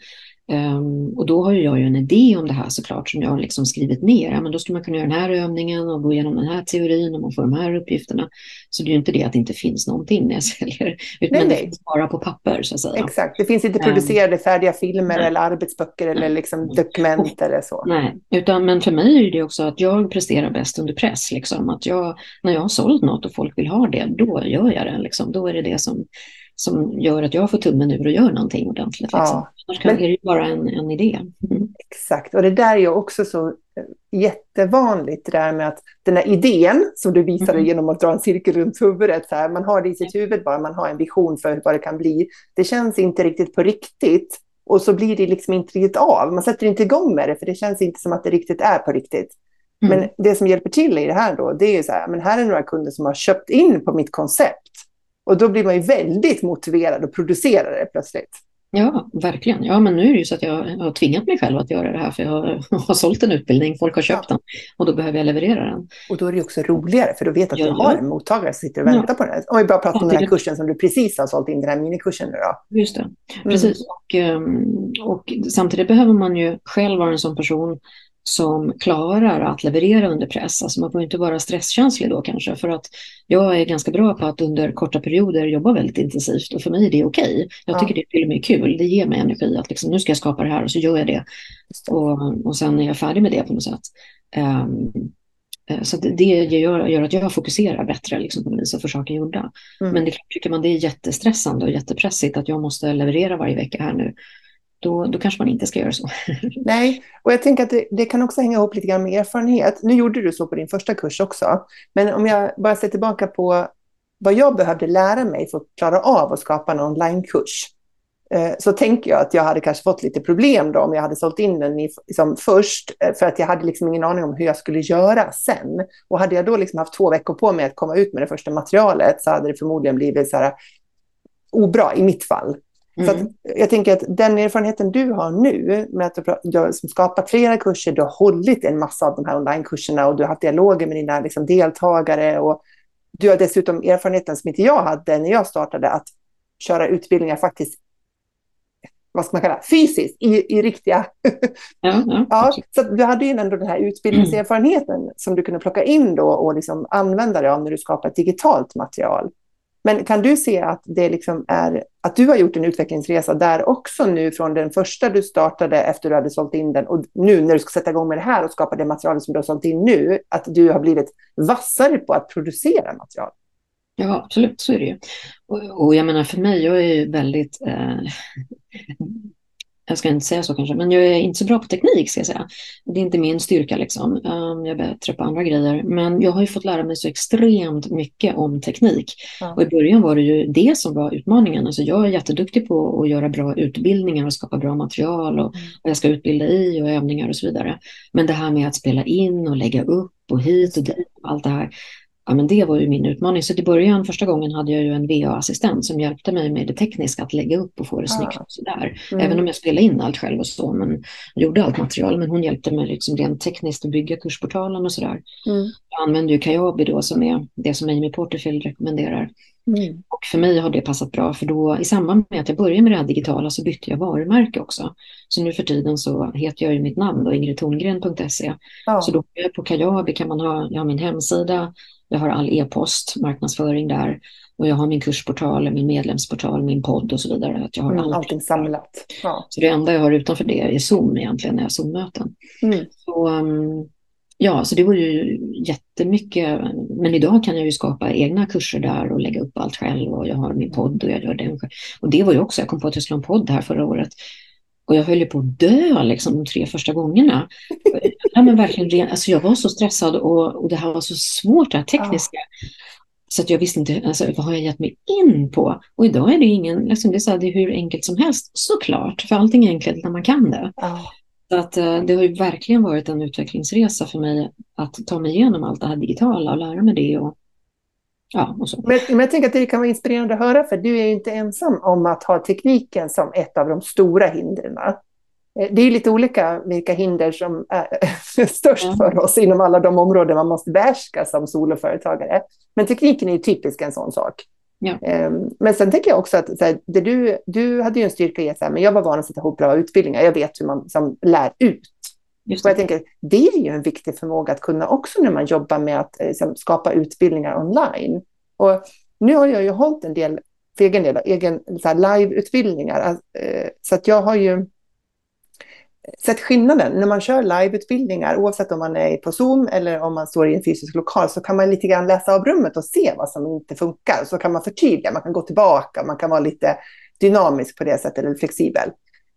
Um, och då har jag ju en idé om det här såklart som jag har liksom skrivit ner. Ja, men då skulle man kunna göra den här övningen och gå igenom den här teorin och man får de här uppgifterna. Så det är ju inte det att det inte finns någonting när jag säljer, utan nej, det finns bara på papper så att säga. Exakt, det finns inte ehm, producerade um, färdiga filmer nej. eller arbetsböcker eller liksom dokument eller så. Nej, utan, men för mig är det också att jag presterar bäst under press. Liksom. Att jag, när jag har sålt något och folk vill ha det, då gör jag det. Liksom. Då är det det som som gör att jag får tummen ur och gör någonting ordentligt. Liksom. Ja, Annars men, är det ju bara en, en idé. Mm. Exakt, och det där är ju också så eh, jättevanligt, det där med att den här idén som du visade mm. genom att dra en cirkel runt huvudet, så här, man har det i sitt huvud bara, man har en vision för vad det kan bli. Det känns inte riktigt på riktigt och så blir det liksom inte riktigt av. Man sätter inte igång med det, för det känns inte som att det riktigt är på riktigt. Mm. Men det som hjälper till i det här då, det är ju så här, men här är några kunder som har köpt in på mitt koncept. Och då blir man ju väldigt motiverad att producera det plötsligt. Ja, verkligen. Ja, men nu är det ju så att jag har tvingat mig själv att göra det här, för jag har sålt en utbildning, folk har köpt ja. den och då behöver jag leverera den. Och då är det också roligare, för då vet att ja, du har en mottagare som sitter och väntar ja. på den. Om vi bara pratar om den här kursen som du precis har sålt in, den här minikursen nu då. Just det, precis. Mm. Och, ehm, och samtidigt behöver man ju själv vara en sån person som klarar att leverera under press. Alltså man får inte vara stresskänslig då kanske för att jag är ganska bra på att under korta perioder jobba väldigt intensivt och för mig är det okej. Okay. Jag tycker ja. det är till och med kul. Det ger mig energi att liksom, nu ska jag skapa det här och så gör jag det. Och, och sen är jag färdig med det på något sätt. Um, så det gör, gör, att jag fokuserar bättre liksom, på det vis och får saker gjorda. Mm. Men det tycker man det är jättestressande och jättepressigt att jag måste leverera varje vecka här nu då, då kanske man inte ska göra så. Nej, och jag tänker att det, det, kan också hänga ihop lite grann med erfarenhet. Nu gjorde du så på din första kurs också, men om jag bara ser tillbaka på vad jag behövde lära mig för att klara av att skapa en onlinekurs, eh, så tänker jag att jag hade kanske fått lite problem då om jag hade sålt in den i, liksom först, eh, för att jag hade liksom ingen aning om hur jag skulle göra sen. Och hade jag då liksom haft två veckor på mig att komma ut med det första materialet så hade det förmodligen blivit så här eh, obra i mitt fall. Mm. Så jag tänker att den erfarenheten du har nu, med att du har skapat flera kurser, du har hållit en massa av de här onlinekurserna och du har haft dialoger med dina liksom, deltagare och du har dessutom erfarenheten som inte jag hade när jag startade, att köra utbildningar faktiskt vad ska man kalla fysiskt, i, i riktiga... Ja, ja, ja, så du hade ju ändå den här utbildningserfarenheten mm. som du kunde plocka in då och liksom använda dig av när du skapar ett digitalt material. Men kan du se att det liksom är att du har gjort en utvecklingsresa där också nu från den första du startade efter du hade sålt in den och nu när du ska sätta igång med det här och skapa det materialet som du har sålt in nu, att du har blivit vassare på att producera material? Ja, absolut, så är det ju. Och, och jag menar för mig, jag är ju väldigt... Eh, jag ska inte säga så kanske, men jag är inte så bra på teknik ska jag säga. Det är inte min styrka liksom. Um, jag är bättre på andra grejer. Men jag har ju fått lära mig så extremt mycket om teknik. Ja. Och i början var det ju det som var utmaningen. Alltså jag är jätteduktig på att göra bra utbildningar och skapa bra material och mm. vad jag ska utbilda i och övningar och så vidare. Men det här med att spela in och lägga upp och hit och dit, allt det här ja, men det var ju min utmaning. Så i början, första gången, hade jag ju en VA-assistent som hjälpte mig med det tekniska, att lägga upp och få det ah. snyggt. Och sådär. Mm. Även om jag spelade in allt själv och så, men gjorde allt material. Men hon hjälpte mig liksom rent tekniskt att bygga kursportalen och sådär. Mm. Jag använde ju Kajabi då, som är det som Amy Porterfield rekommenderar. Mm. Och för mig har det passat bra, för då i samband med att jag började med det här digitala så bytte jag varumärke också. Så nu för tiden så heter jag ju mitt namn då, ingridtorngren.se. Ja. Så då på Kajabi kan man ha, jag har min hemsida, jag har all e-post, marknadsföring där och jag har min kursportal, min medlemsportal, min podd och så vidare. Att jag har mm, allting samlat. Ja. Så det enda jag har utanför det är Zoom egentligen, när jag Zoom-möten. Mm. Så, um, ja, så det var ju jättemycket. Men idag kan jag ju skapa egna kurser där och lägga upp allt själv och jag har min podd och jag gör den själv. Och det var ju också, jag kom på att jag skulle ha en podd här förra året. Och jag höll ju på att dö liksom, de tre första gångerna. ja, men verkligen, alltså, jag var så stressad och, och det här var så svårt, det här tekniska. Ja. Så att jag visste inte, alltså, vad har jag gett mig in på? Och idag är det ingen, liksom, det, är så det är hur enkelt som helst, såklart. För allting är enkelt när man kan det. Ja. Så att, eh, det har ju verkligen varit en utvecklingsresa för mig att ta mig igenom allt det här digitala och lära mig det. Och, Ja, men, men, jag tänker att det kan vara inspirerande att höra, för du är ju inte ensam om att ha tekniken som ett av de stora hindren. Eh, det är lite olika vilka hinder som är störst mm. för oss inom alla de områden man måste behärska som soloföretagare. Men tekniken är ju typiskt en sån sak. Ja. Ehm, men sen tänker jag också att här, det du, du hade ju en styrka i att men jag var van att sätta ihop bra utbildningar. Jag vet hur man som lär ut. Och jag tänker, det är ju en viktig förmåga att kunna också när man jobbar med att liksom, skapa utbildningar online. Och nu har jag ju hållit en del, för egen del, egen live-utbildningar. Eh, så att jag har ju sett skillnaden. När man kör liveutbildningar, oavsett om man är på Zoom eller om man står i en fysisk lokal, så kan man lite grann läsa av rummet och se vad som inte funkar. Så kan man förtydliga, man kan gå tillbaka, man kan vara lite dynamisk på det sättet, eller flexibel.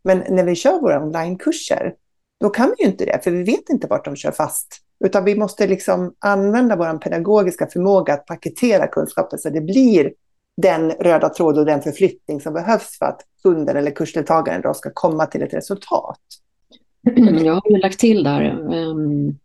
Men när vi kör våra onlinekurser, då kan vi ju inte det, för vi vet inte vart de kör fast. Utan vi måste liksom använda vår pedagogiska förmåga att paketera kunskapen så det blir den röda tråd och den förflyttning som behövs för att kunden eller kursdeltagaren då ska komma till ett resultat. Jag har ju lagt till där um,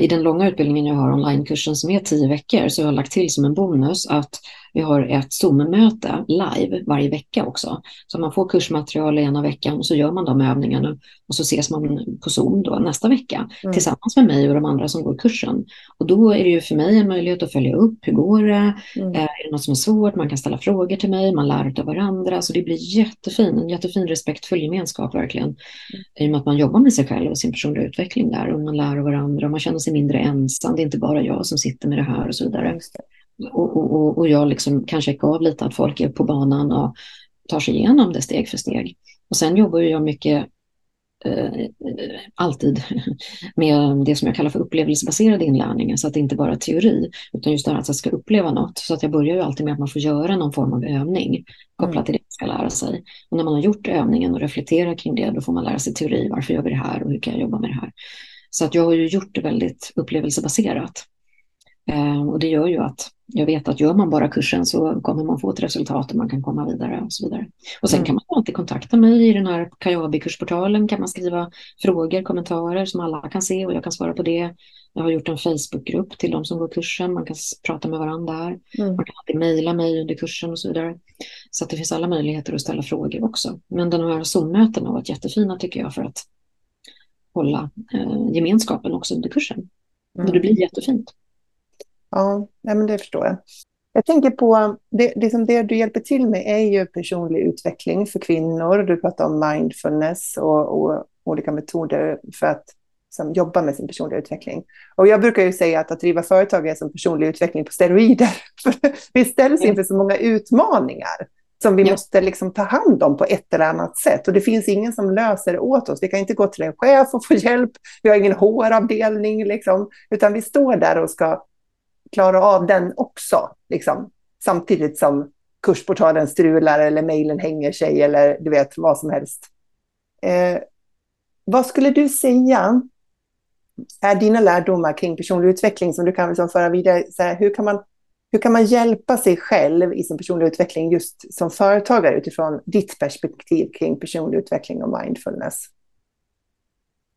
i den långa utbildningen jag har, onlinekursen som är tio veckor, så jag har lagt till som en bonus att vi har ett Zoom-möte live varje vecka också. Så man får kursmaterial ena veckan och så gör man de övningarna och så ses man på Zoom då nästa vecka mm. tillsammans med mig och de andra som går kursen. Och då är det ju för mig en möjlighet att följa upp. Hur går det? Mm. Eh, är det något som är svårt? Man kan ställa frågor till mig. Man lär av varandra. Så det blir jättefin, en jättefin respektfull gemenskap verkligen. Mm. I och med att man jobbar med sig själv och sin personliga utveckling där och man lär av varandra och man känner sig mindre ensam. Det är inte bara jag som sitter med det här och så vidare. Och, och, och jag liksom kan checka av lite att folk är på banan och tar sig igenom det steg för steg. Och sen jobbar jag mycket eh, alltid med det som jag kallar för upplevelsebaserad inlärning, så att det inte bara är teori, utan just det här att jag ska uppleva något. Så att jag börjar ju alltid med att man får göra någon form av övning kopplat mm. till det man ska lära sig. Och när man har gjort övningen och reflekterar kring det, då får man lära sig teori. Varför gör vi det här och hur kan jag jobba med det här? Så att jag har ju gjort det väldigt upplevelsebaserat. Eh, och det gör ju att jag vet att gör man bara kursen så kommer man få ett resultat och man kan komma vidare och så vidare. Och sen mm. kan man alltid kontakta mig i den här Kajabi-kursportalen kan man skriva frågor, kommentarer som alla kan se och jag kan svara på det. Jag har gjort en Facebookgrupp till de som går kursen, man kan prata med varandra där. Mm. Man kan alltid mejla mig under kursen och så vidare. Så det finns alla möjligheter att ställa frågor också. Men den här Zoom-mötena har varit jättefina tycker jag för att hålla eh, gemenskapen också under kursen. Mm. Och det blir jättefint. Ja, men det förstår jag. Jag tänker på, det, det, som det du hjälper till med är ju personlig utveckling för kvinnor. Du pratar om mindfulness och, och olika metoder för att som jobba med sin personliga utveckling. Och jag brukar ju säga att att driva företag är som personlig utveckling på steroider. vi ställs inför så många utmaningar som vi ja. måste liksom ta hand om på ett eller annat sätt. Och det finns ingen som löser det åt oss. Vi kan inte gå till en chef och få hjälp. Vi har ingen HR-avdelning, liksom, utan vi står där och ska klara av den också, liksom, samtidigt som kursportalen strular eller mejlen hänger sig eller du vet vad som helst. Eh, vad skulle du säga är dina lärdomar kring personlig utveckling som du kan liksom föra vidare? Så här, hur, kan man, hur kan man hjälpa sig själv i sin personliga utveckling just som företagare utifrån ditt perspektiv kring personlig utveckling och mindfulness?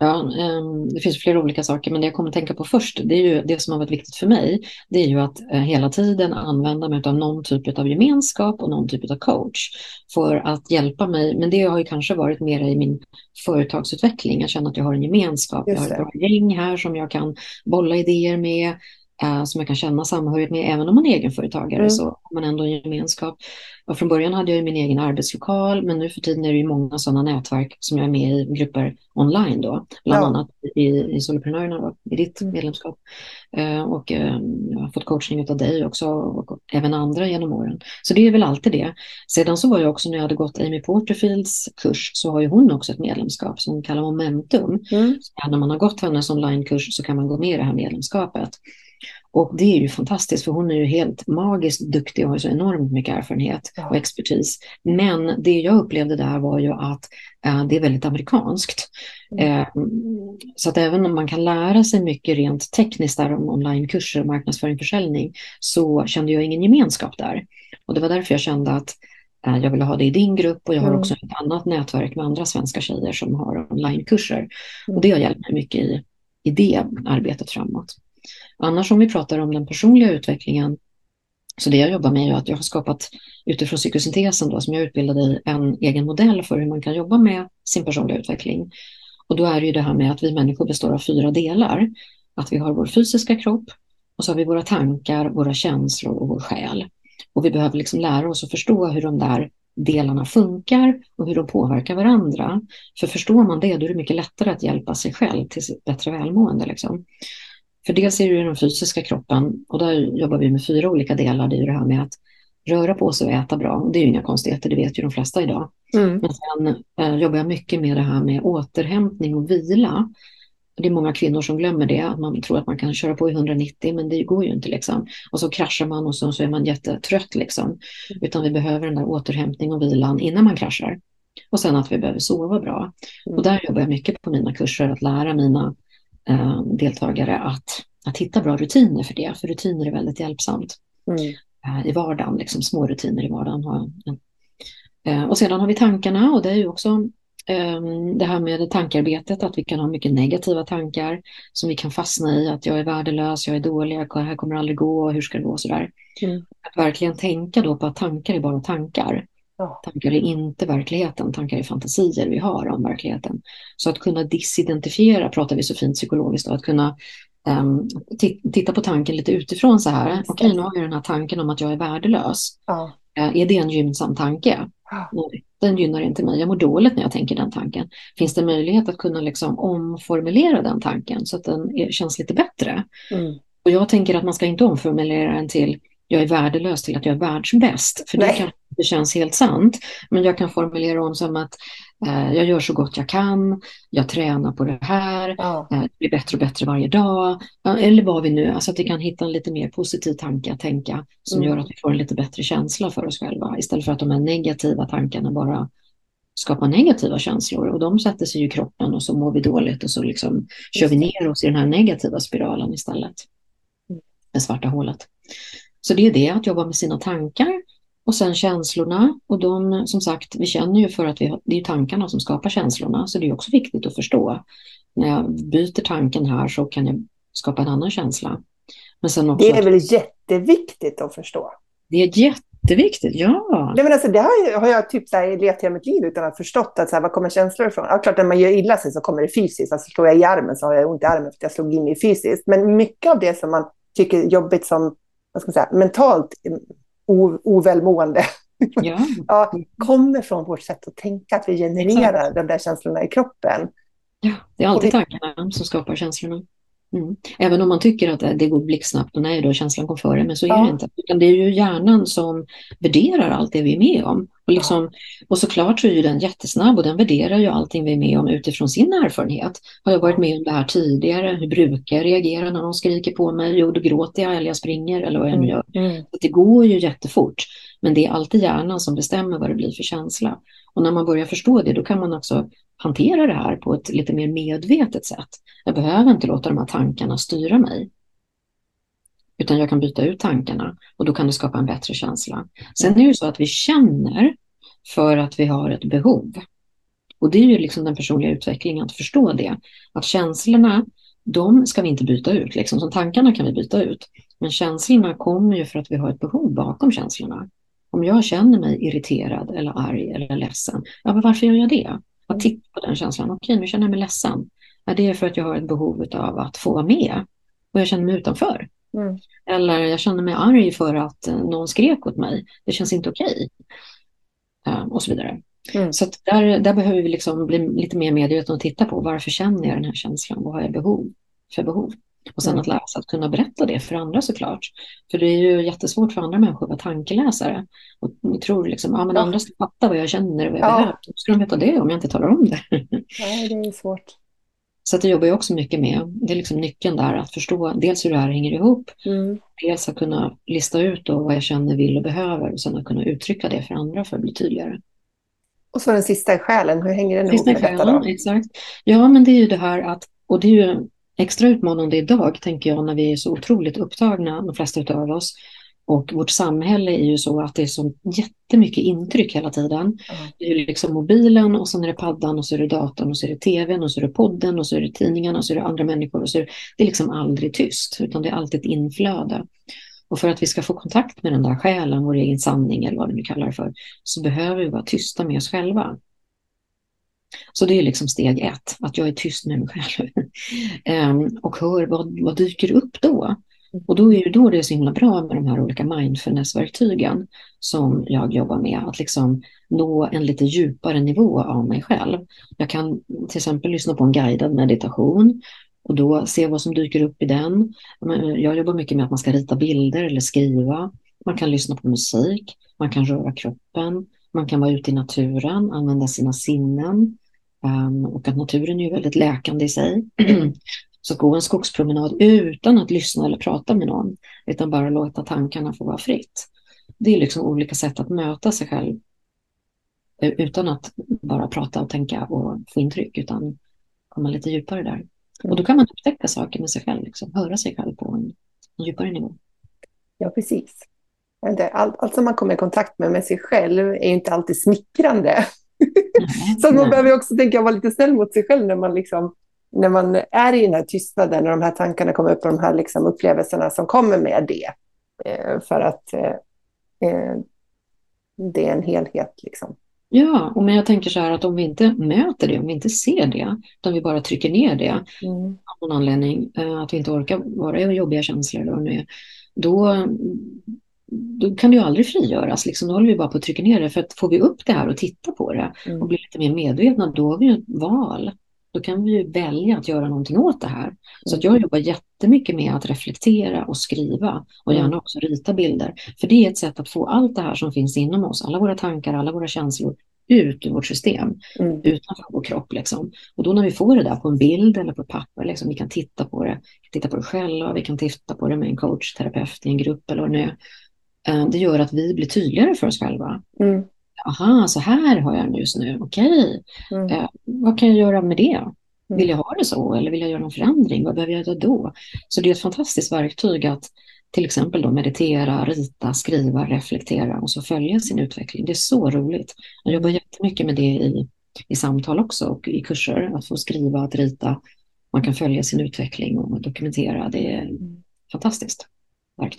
Ja, ehm, det finns flera olika saker, men det jag kommer att tänka på först, det är ju det som har varit viktigt för mig, det är ju att eh, hela tiden använda mig av någon typ av gemenskap och någon typ av coach för att hjälpa mig. Men det har ju kanske varit mer i min företagsutveckling. Jag känner att jag har en gemenskap. Jag har ett bra gäng här som jag kan bolla idéer med, eh, som jag kan känna samhörighet med. Även om man är egenföretagare mm. så har man ändå en gemenskap. Och från början hade jag min egen arbetslokal, men nu för tiden är det ju många sådana nätverk som jag är med i grupper online då, bland ja. annat i, i Soloprenörerna, då, i ditt mm. medlemskap. Uh, och uh, jag har fått coachning av dig också och, och, även andra genom åren. Så det är väl alltid det. Sedan så var jag också när jag hade gått Amy Porterfields kurs så har ju hon också ett medlemskap som kallar Momentum. Mm. Så när man har gått hennes onlinekurs så kan man gå med i det här medlemskapet. Och det är ju fantastiskt för hon är ju helt magiskt duktig och har så enormt mycket erfarenhet och expertis. Men det jag upplevde där var ju att äh, det är väldigt amerikanskt. Mm. Äh, så att även om man kan lära sig mycket rent tekniskt där om onlinekurser, marknadsföring, försäljning så kände jag ingen gemenskap där. Och det var därför jag kände att äh, jag ville ha det i din grupp och jag har mm. också ett annat nätverk med andra svenska tjejer som har onlinekurser. Mm. Och det har hjälpt mig mycket i, i det arbetet framåt. Annars om vi pratar om den personliga utvecklingen, så det jag jobbar med är att jag har skapat utifrån psykosyntesen då, som jag utbildade i, en egen modell för hur man kan jobba med sin personliga utveckling. Och då är det ju det här med att vi människor består av fyra delar. Att vi har vår fysiska kropp och så har vi våra tankar, våra känslor och vår själ. Och vi behöver liksom lära oss att förstå hur de där delarna funkar och hur de påverkar varandra. För förstår man det, då är det mycket lättare att hjälpa sig själv till sitt bättre välmående. Liksom. För dels är det den fysiska kroppen och där jobbar vi med fyra olika delar. Det är ju det här med att röra på sig och äta bra. Det är ju inga konstigheter, det vet ju de flesta idag. Mm. Men sen eh, jobbar jag mycket med det här med återhämtning och vila. Det är många kvinnor som glömmer det, man tror att man kan köra på i 190 men det går ju inte liksom. Och så kraschar man och så, så är man jättetrött liksom. Mm. Utan vi behöver den där återhämtning och vilan innan man kraschar. Och sen att vi behöver sova bra. Mm. Och där jobbar jag mycket på mina kurser, att lära mina eh, deltagare att, att hitta bra rutiner för det, för rutiner är väldigt hjälpsamt mm. eh, i vardagen, liksom små rutiner i vardagen. Eh, och sedan har vi tankarna och det är ju också ehm, det här med tankarbetet, att vi kan ha mycket negativa tankar som vi kan fastna i, att jag är värdelös, jag är dålig, det här kommer aldrig gå, hur ska det gå sådär. Mm. Att verkligen tänka då på att tankar är bara tankar. Ja. Tankar är inte verkligheten, tankar är fantasier vi har om verkligheten. Så att kunna disidentifiera, pratar vi så fint psykologiskt, då, att kunna um, titta på tanken lite utifrån så här. Okej, okay, nu har jag den här tanken om att jag är värdelös. Ja. Uh, är det en gynnsam tanke? Ja. Den gynnar inte mig. Jag mår dåligt när jag tänker den tanken. Finns det möjlighet att kunna liksom omformulera den tanken så att den känns lite bättre? Mm. Och jag tänker att man ska inte omformulera den till jag är värdelös till att jag är världsbäst. För Nej. det kan det känns helt sant. Men jag kan formulera om som att eh, jag gör så gott jag kan, jag tränar på det här, ja. eh, det blir bättre och bättre varje dag. eller vad vi nu, alltså att vi kan hitta en lite mer positiv tanke att tänka som mm. gör att vi får en lite bättre känsla för oss själva. Istället för att de här negativa tankarna bara skapar negativa känslor och de sätter sig i kroppen och så mår vi dåligt och så liksom kör vi ner oss i den här negativa spiralen istället. Mm. Det svarta hålet. Så det är det, att jobba med sina tankar och sen känslorna. Och de, som sagt, vi känner ju för att vi har, det är tankarna som skapar känslorna. Så det är också viktigt att förstå. När jag byter tanken här så kan jag skapa en annan känsla. Men sen också det är väl jätteviktigt att förstå? Det är jätteviktigt, ja. Nej, men alltså, det har har jag typ så här, levt hela mitt liv utan att förstått att så här, var kommer känslor ifrån. Ja, klart, när man gör illa sig så kommer det fysiskt. Alltså, slår jag i armen så har jag ont i armen för att jag slog in i fysiskt. Men mycket av det som man tycker är jobbigt som vad ska man säga, mentalt ovälmående. Ja. ja, kommer från vårt sätt att tänka, att vi genererar Exakt. de där känslorna i kroppen. Ja, det är alltid tankarna som skapar känslorna. Mm. Även om man tycker att det går blixtsnabbt och nej, då känslan kom före, men så är ja. det inte. Utan det är ju hjärnan som värderar allt det vi är med om. Och, liksom, och såklart så är ju den jättesnabb och den värderar ju allting vi är med om utifrån sin erfarenhet. Har jag varit med om det här tidigare? Hur brukar jag reagera när någon skriker på mig? Jo, då gråter jag eller jag springer eller vad jag nu mm. gör. Mm. Det går ju jättefort, men det är alltid hjärnan som bestämmer vad det blir för känsla. Och när man börjar förstå det, då kan man också hantera det här på ett lite mer medvetet sätt. Jag behöver inte låta de här tankarna styra mig. Utan jag kan byta ut tankarna och då kan det skapa en bättre känsla. Sen är det ju så att vi känner för att vi har ett behov. Och det är ju liksom den personliga utvecklingen att förstå det. Att känslorna, de ska vi inte byta ut. Liksom. Som tankarna kan vi byta ut. Men känslorna kommer ju för att vi har ett behov bakom känslorna. Om jag känner mig irriterad eller arg eller ledsen, ja, men varför gör jag det? Att titta på den känslan. Okej, nu känner jag mig ledsen. Ja, det är för att jag har ett behov av att få vara med och jag känner mig utanför. Mm. Eller jag känner mig arg för att eh, någon skrek åt mig. Det känns inte okej. Och så vidare. Mm. Så där, där behöver vi liksom bli lite mer medvetna och titta på varför känner jag den här känslan? Vad har jag behov för behov? Och sen mm. att lära sig att kunna berätta det för andra såklart. För det är ju jättesvårt för andra människor att vara tankeläsare. Och vi tror liksom, ja men ja. andra ska fatta vad jag känner och vad jag ja. behöver. Ska de veta det om jag inte talar om det? Nej, det är svårt. Så det jobbar jag också mycket med. Det är liksom nyckeln där att förstå dels hur det här hänger ihop. Mm. Dels att kunna lista ut då vad jag känner, vill och behöver och sen att kunna uttrycka det för andra för att bli tydligare. Och så den sista i själen, hur hänger den ihop med detta då? Exakt. Ja, men det är ju det här att, och det är ju extra utmanande idag, tänker jag, när vi är så otroligt upptagna, de flesta av oss. Och vårt samhälle är ju så att det är så jättemycket intryck hela tiden. Mm. Det är liksom mobilen och sen är det paddan och så är det datorn och så är det tvn och så är det podden och så är det tidningarna och så är det andra människor. Och så är det, det är liksom aldrig tyst, utan det är alltid ett inflöde. Och för att vi ska få kontakt med den där själen, vår egen sanning eller vad vi nu kallar det för, så behöver vi vara tysta med oss själva. Så det är liksom steg ett, att jag är tyst med mig själv. um, och hör vad, vad dyker upp då? Och då är det då det är så himla bra med de här olika mindfulness-verktygen som jag jobbar med, att liksom nå en lite djupare nivå av mig själv. Jag kan till exempel lyssna på en guidad meditation och då se vad som dyker upp i den. Jag jobbar mycket med att man ska rita bilder eller skriva. Man kan lyssna på musik, man kan röra kroppen, man kan vara ute i naturen, använda sina sinnen. Um, och att naturen är väldigt läkande i sig. Så gå en skogspromenad utan att lyssna eller prata med någon, utan bara låta tankarna få vara fritt. Det är liksom olika sätt att möta sig själv utan att bara prata och tänka och få intryck, utan komma lite djupare där. Och då kan man upptäcka saker med sig själv, liksom, höra sig själv på en, en djupare nivå. Ja, precis. Allt, allt som man kommer i kontakt med med sig själv är inte alltid smickrande. Nej, så man behöver också tänka vara lite snäll mot sig själv när man, liksom, när man är i den här tystnaden och de här tankarna kommer upp och de här liksom upplevelserna som kommer med det. Eh, för att eh, eh det är en helhet. Liksom. Ja, och men jag tänker så här att om vi inte möter det, om vi inte ser det, utan vi bara trycker ner det mm. av någon anledning, eh, att vi inte orkar vara i jobbiga känslor är, då, då kan det ju aldrig frigöras. Liksom. Då håller vi bara på att trycka ner det. För att får vi upp det här och titta på det mm. och blir lite mer medvetna, då har vi ett val. Då kan vi ju välja att göra någonting åt det här. Mm. Så att jag jobbar jättemycket med att reflektera och skriva och gärna mm. också rita bilder. För det är ett sätt att få allt det här som finns inom oss, alla våra tankar, alla våra känslor, ut ur vårt system, mm. utanför vår kropp. Liksom. Och då när vi får det där på en bild eller på papper, liksom, vi kan titta på det, titta på det själva, vi kan titta på det med en coach, terapeut i en grupp eller vad det nu är. Eh, det gör att vi blir tydligare för oss själva. Mm. Aha, så här har jag just nu, okej. Okay. Mm. Eh, vad kan jag göra med det? Vill mm. jag ha det så eller vill jag göra någon förändring? Vad behöver jag göra då? Så det är ett fantastiskt verktyg att till exempel då meditera, rita, skriva, reflektera och så följa sin utveckling. Det är så roligt. Jag jobbar jättemycket med det i, i samtal också och i kurser. Att få skriva, att rita. Man kan följa sin utveckling och dokumentera. Det är fantastiskt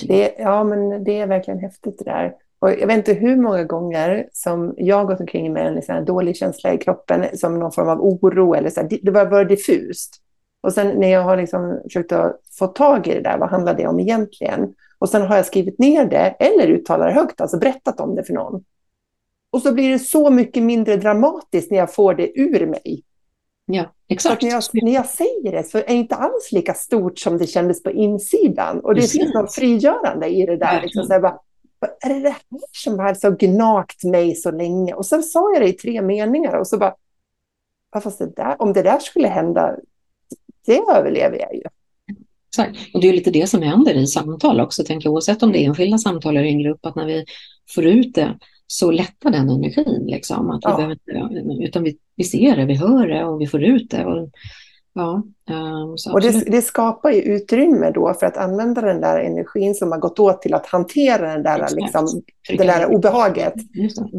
det, ja, men det är verkligen häftigt det där. Och jag vet inte hur många gånger som jag gått omkring med en liksom dålig känsla i kroppen, som någon form av oro eller så. Här, det var bara diffust. Och sen när jag har liksom försökt att få tag i det där, vad handlar det om egentligen? Och sen har jag skrivit ner det eller uttalar det högt, alltså berättat om det för någon. Och så blir det så mycket mindre dramatiskt när jag får det ur mig. Ja, exakt. När jag, när jag säger det så är det inte alls lika stort som det kändes på insidan. Och det Precis. finns något frigörande i det där. Liksom, så bara, är det det här som har så gnagt mig så länge? Och sen sa jag det i tre meningar och så bara, fast det där, om det där skulle hända, det överlever jag ju. Exakt. Och det är lite det som händer i samtal också, tänker jag, oavsett om det är enskilda samtal eller en grupp, att när vi får ut det så lättar den energin. Liksom, att vi ja. behöver, utan vi, vi ser det, vi hör det och vi får ut det. Och, ja, um, och det, det, skapar ju utrymme då för att använda den där energin som har gått åt till att hantera den där, liksom, det där obehaget.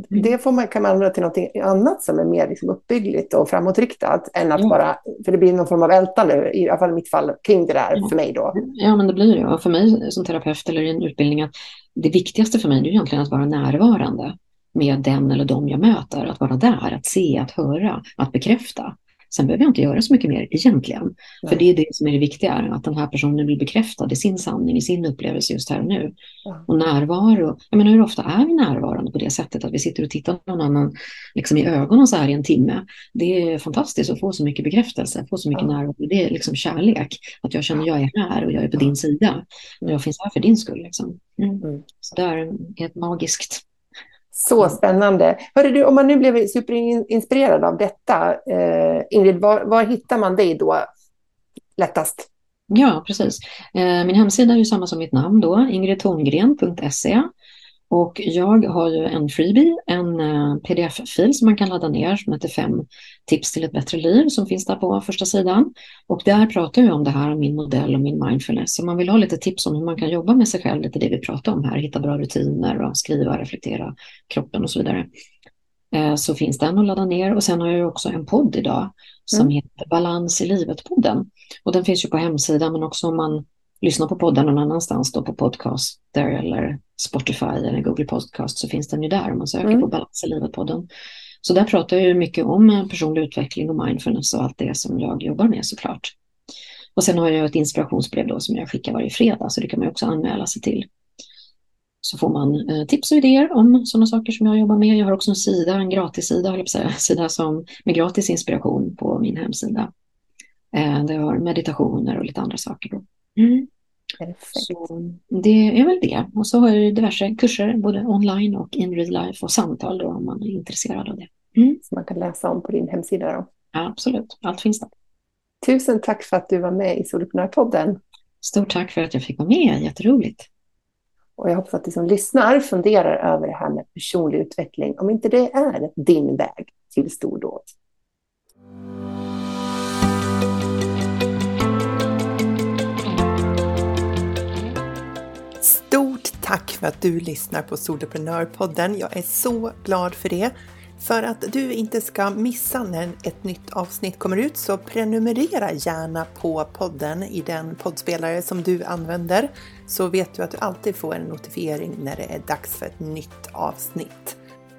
Det. det får man, kan man använda till något annat som är mer liksom, uppbyggligt och framåtriktat än att ja. bara, för det blir någon form av ältande, i alla fall i mitt fall, kring det där ja. för mig då. Ja, men det blir det. Och för mig som terapeut eller i en utbildning, att det viktigaste för mig är egentligen att vara närvarande med den eller de jag möter, att vara där, att se, att höra, att bekräfta. Sen behöver jag inte göra så mycket mer egentligen. Nej. För det är det som är det viktiga, att den här personen blir bekräftad i sin sanning, i sin upplevelse just här och nu. Ja. Och närvaro, jag menar hur ofta är vi närvarande på det sättet att vi sitter och tittar någon annan liksom i ögonen så här i en timme. Det är fantastiskt att få så mycket bekräftelse, få så mycket ja. närvaro. Det är liksom kärlek, att jag känner att jag är här och jag är på din sida. Och jag finns här för din skull. Liksom. Mm. Mm. Så det är ett magiskt så spännande. Hörru du, om man nu blev superinspirerad av detta, eh, Ingrid, var, var, hittar man dig då lättast? Ja, precis. Eh, min hemsida är ju samma som mitt namn då, ingridtorngren.se. Och jag har ju en freebie, en uh, pdf-fil som man kan ladda ner som heter fem tips till ett bättre liv som finns där på första sidan. Och där pratar jag om det här, min modell och min mindfulness. Så man vill ha lite tips om hur man kan jobba med sig själv, lite det vi pratar om här, hitta bra rutiner och skriva, reflektera kroppen och så vidare. Uh, så finns den att ladda ner och sen har jag också en podd idag som mm. heter Balans i livet-podden. Och den finns ju på hemsidan men också om man lyssnar på podden någon annanstans då på Podcaster eller Spotify eller Google Podcast så finns den ju där om man söker mm. på Balans i livet-podden. Så där pratar jag mycket om personlig utveckling och mindfulness och allt det som jag jobbar med såklart. Och sen har jag ett inspirationsbrev då som jag skickar varje fredag så det kan man också anmäla sig till. Så får man eh, tips och idéer om sådana saker som jag jobbar med. Jag har också en sida, en gratissida, jag säga, sida som, med gratis inspiration på min hemsida. Eh, där jag har meditationer och lite andra saker. Då. Mm. Så det är väl det. Och så har jag diverse kurser, både online och in real life och samtal då, om man är intresserad av det. Mm. Som man kan läsa om på din hemsida då? absolut, allt finns där. Tusen tack för att du var med i Soloprenörpodden. Stort tack för att jag fick vara med, jätteroligt. Och jag hoppas att du som lyssnar funderar över det här med personlig utveckling, om inte det är din väg till stordåd. Tack för att du lyssnar på Soloprenörpodden. Jag är så glad för det. För att du inte ska missa när ett nytt avsnitt kommer ut så prenumerera gärna på podden i den poddspelare som du använder så vet du att du alltid får en notifiering när det är dags för ett nytt avsnitt.